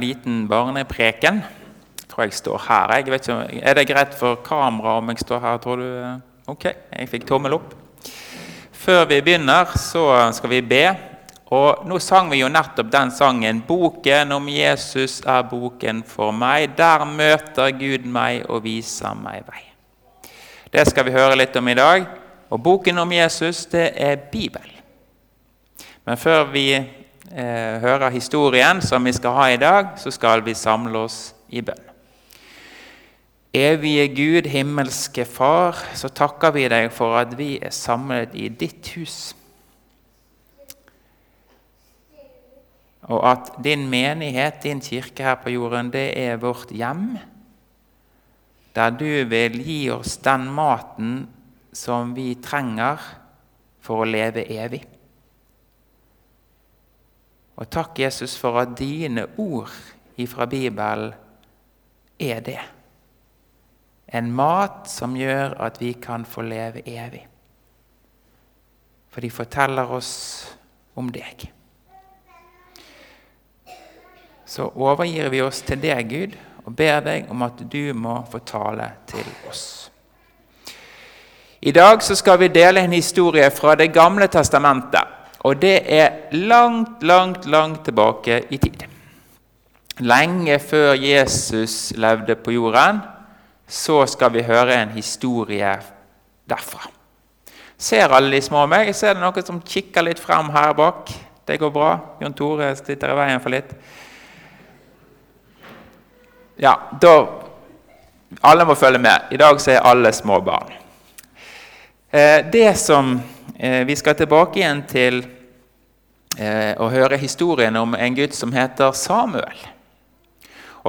liten barnepreken. Jeg tror jeg står her. Jeg vet ikke, er det greit for kamera om jeg står her? tror du? Ok, jeg fikk tommel opp. Før vi begynner, så skal vi be. Og Nå sang vi jo nettopp den sangen 'Boken om Jesus er boken for meg'. Der møter Gud meg og viser meg vei. Det skal vi høre litt om i dag. Og boken om Jesus, det er Bibelen. Men før vi eh, hører historien som vi skal ha i dag, så skal vi samle oss i bønn. Evige Gud, himmelske Far, så takker vi deg for at vi er samlet i ditt hus. Og at din menighet, din kirke her på jorden, det er vårt hjem. Der du vil gi oss den maten som vi trenger for å leve evig. Og takk, Jesus, for at dine ord ifra Bibelen er det. En mat som gjør at vi kan få leve evig. For de forteller oss om deg. Så overgir vi oss til deg, Gud, og ber deg om at du må få tale til oss. I dag skal vi dele en historie fra Det gamle testamentet. Og det er langt, langt, langt tilbake i tid. Lenge før Jesus levde på jorden, så skal vi høre en historie derfra. Ser alle de små meg? Ser det noen som kikker litt frem her bak. Det går bra. Jon Tore sitter i veien for litt. Ja, da Alle må følge med. I dag så er alle små barn. Eh, det som vi skal tilbake igjen til eh, å høre historien om en gutt som heter Samuel.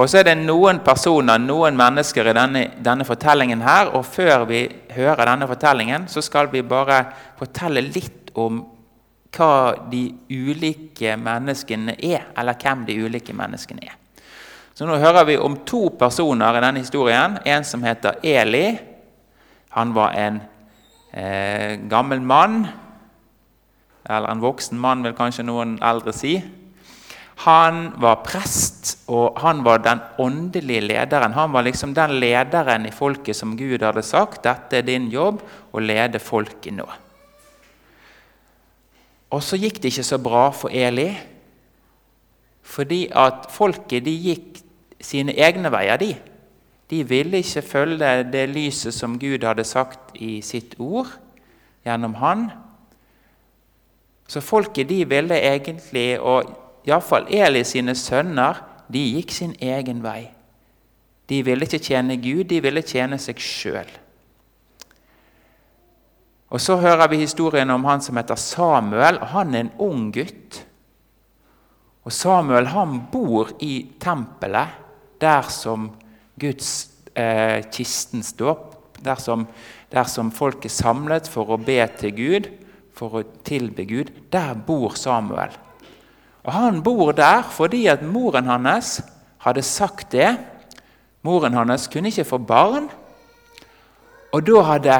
Og så er det noen personer, noen mennesker i denne, denne, fortellingen her. Og før vi hører denne fortellingen, så skal vi bare fortelle litt om hva de ulike menneskene er, eller hvem de ulike menneskene er. Så nå hører vi om to personer i denne historien. En som heter Eli. Han var en eh, gammel mann, eller en voksen mann, vil kanskje noen eldre si. Han var prest, og han var den åndelige lederen. Han var liksom den lederen i folket som Gud hadde sagt dette er din jobb å lede folket nå. Og så gikk det ikke så bra for Eli, fordi at folket de gikk sine egne veier. de. De ville ikke følge det lyset som Gud hadde sagt i sitt ord gjennom Han. Så folket de ville egentlig, og iallfall Eli sine sønner, de gikk sin egen vei. De ville ikke tjene Gud, de ville tjene seg sjøl. Og Så hører vi historien om han som heter Samuel. Han er en ung gutt. Og Samuel han bor i tempelet, der som Guds eh, kisten står, dersom, dersom folk er samlet for å be til Gud, for å tilbe Gud, der bor Samuel. Og Han bor der fordi at moren hans hadde sagt det. Moren hans kunne ikke få barn. Og da hadde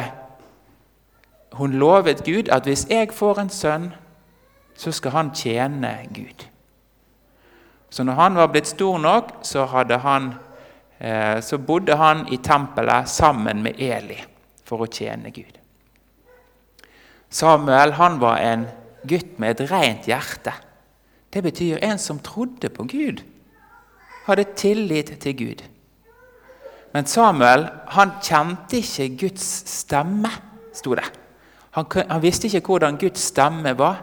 hun lovet Gud at hvis jeg får en sønn, så skal han tjene Gud. Så når han var blitt stor nok, så hadde han så bodde han i tempelet sammen med Eli for å tjene Gud. Samuel han var en gutt med et rent hjerte. Det betyr en som trodde på Gud, hadde tillit til Gud. Men Samuel han kjente ikke Guds stemme, sto det. Han, han, visste ikke hvordan Guds stemme var.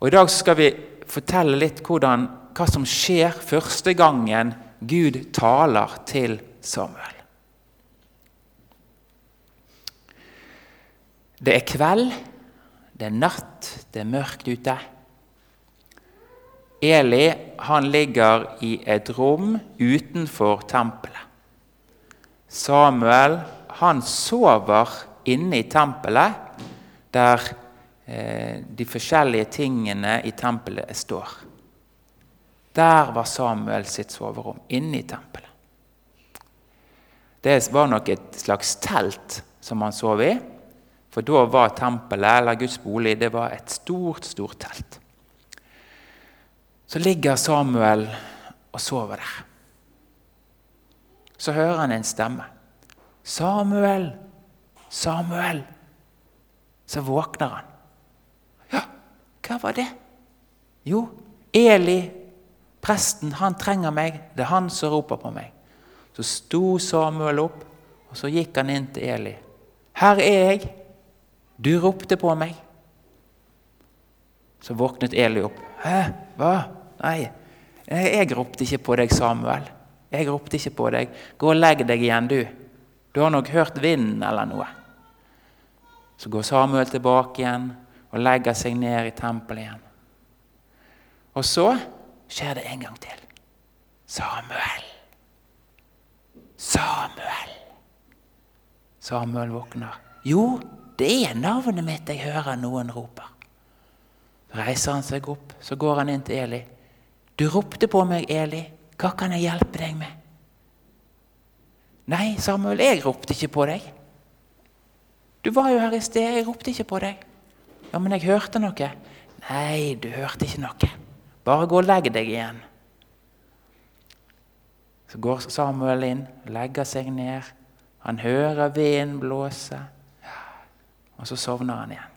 Og I dag skal vi fortelle litt hvordan, hva som skjer første gangen Gud taler til Samuel. Det er kveld, det er natt, det er mørkt ute. Eli han ligger i et rom utenfor tempelet. Samuel han sover inne i tempelet, der eh, de forskjellige tingene i tempelet står. Der var Samuel sitt soverom, inne i tempelet. Det var nok et slags telt som han sov i. For da var tempelet, eller Guds bolig, det var et stort, stort telt. Så ligger Samuel og sover der. Så hører han en stemme. 'Samuel! Samuel!' Så våkner han. Ja, hva var det? Jo, Eli, presten, han trenger meg. Det er han som roper på meg. Så sto Samuel opp, og så gikk han inn til Eli. 'Her er jeg. Du ropte på meg.' Så våknet Eli opp. 'Hæ? Hva? Nei, jeg ropte ikke på deg, Samuel.' Jeg ropte ikke på deg. Gå og legg deg igjen, du. Du har nok hørt vinden eller noe. Så går Samuel tilbake igjen og legger seg ned i tempelet igjen. Og så skjer det en gang til. Samuel. Samuel. Samuel våkner. Jo, det er navnet mitt jeg hører noen roper. Reiser han seg opp, så går han inn til Eli. Du ropte på meg, Eli. Hva kan jeg hjelpe deg med? Nei, Samuel, jeg ropte ikke på deg. Du var jo her i sted, jeg ropte ikke på deg. Ja, men jeg hørte noe. Nei, du hørte ikke noe. Bare gå og legg deg igjen. Så går Samuel inn, legger seg ned. Han hører vinden blåse, og så sovner han igjen.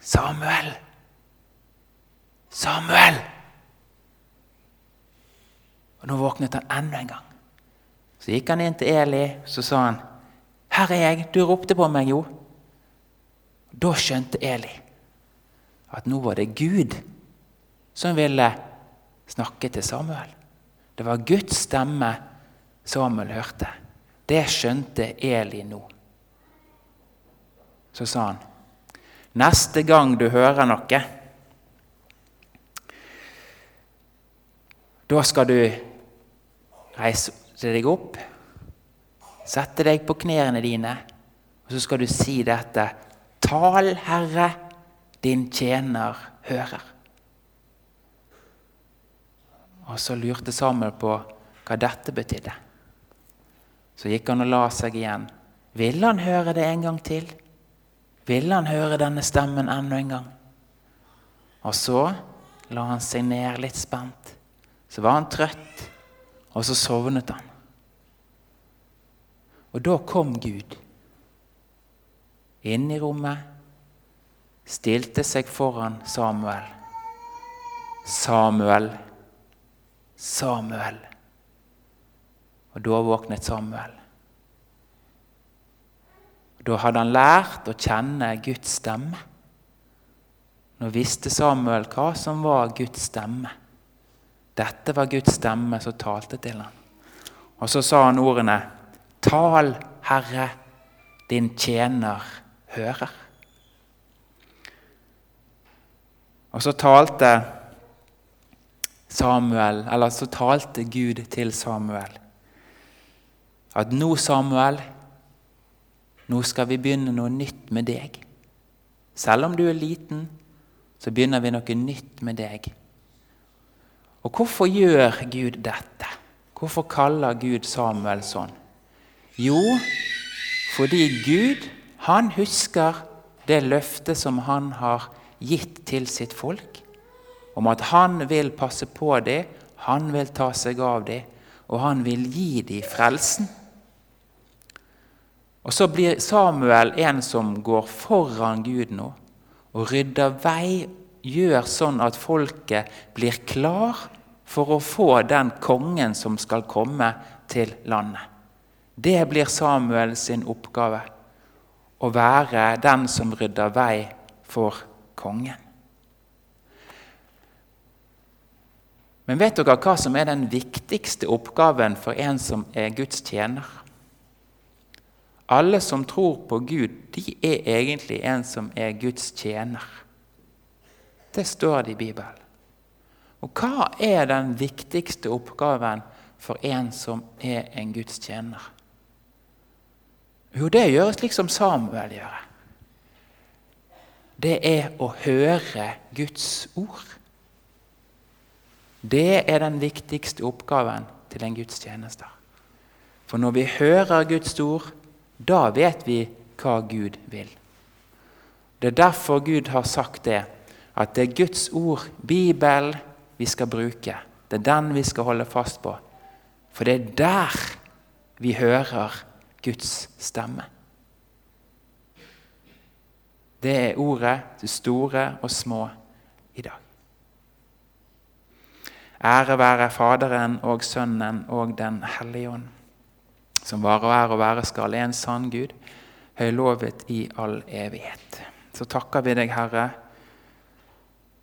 Samuel! Samuel! Og Nå våknet han enda en gang. Så gikk han inn til Eli så sa han, 'Her er jeg. Du ropte på meg, jo.' Da skjønte Eli at nå var det Gud som ville snakke til Samuel. Det var Guds stemme Samuel hørte. Det skjønte Eli nå. Så sa han, 'Neste gang du hører noe' Da skal du reise deg opp, sette deg på knærne dine, og så skal du si dette. Tal, Herre, din tjener hører. Og så lurte Samuel på hva dette betydde. Så gikk han og la seg igjen. Ville han høre det en gang til? Ville han høre denne stemmen enda en gang? Og så la han seg ned litt spent. Så var han trøtt, og så sovnet han. Og da kom Gud inn i rommet, stilte seg foran Samuel. Samuel, Samuel. Og da våknet Samuel. Da hadde han lært å kjenne Guds stemme. Nå visste Samuel hva som var Guds stemme. Dette var Guds stemme som talte til ham. Og så sa han ordene Tal, Herre, din tjener hører. Og så talte Samuel, eller så talte Gud til Samuel at nå, Samuel, nå skal vi begynne noe nytt med deg. Selv om du er liten, så begynner vi noe nytt med deg. Og hvorfor gjør Gud dette? Hvorfor kaller Gud Samuel sånn? Jo, fordi Gud han husker det løftet som han har gitt til sitt folk, om at han vil passe på dem, han vil ta seg av dem, og han vil gi dem frelsen. Og Så blir Samuel en som går foran Gud nå og rydder vei gjør sånn at folket blir klar for å få den kongen som skal komme til landet. Det blir Samuel sin oppgave. Å være den som rydder vei for kongen. Men vet dere hva som er den viktigste oppgaven for en som er Guds tjener? Alle som tror på Gud, de er egentlig en som er Guds tjener. Det står det i Bibelen. Og hva er den viktigste oppgaven for en som er en Guds tjener? Jo, det gjøres slik som Samuel gjør. Det er å høre Guds ord. Det er den viktigste oppgaven til en Guds tjenester. For når vi hører Guds ord, da vet vi hva Gud vil. Det er derfor Gud har sagt det at det er Guds ord, Bibelen, vi skal bruke. Det er den vi skal holde fast på. For det er der vi hører Guds stemme. Det er ordet til store og små i dag. Ære være Faderen og Sønnen og Den hellige ånd, som var og er og være skal, en sann Gud, høylovet i all evighet. Så takker vi deg, Herre,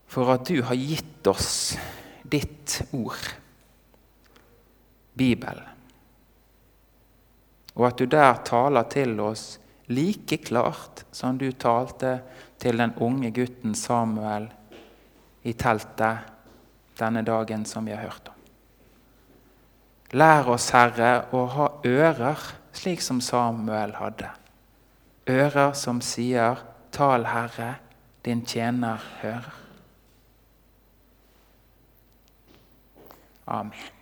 for at du har gitt oss ditt ord, Bibelen, og at du der taler til oss like klart som du talte til den unge gutten Samuel i teltet denne dagen som vi har hørt om. Lær oss, Herre, å ha ører slik som Samuel hadde. Ører som sier 'Tal, Herre, din tjener hører'. Amen.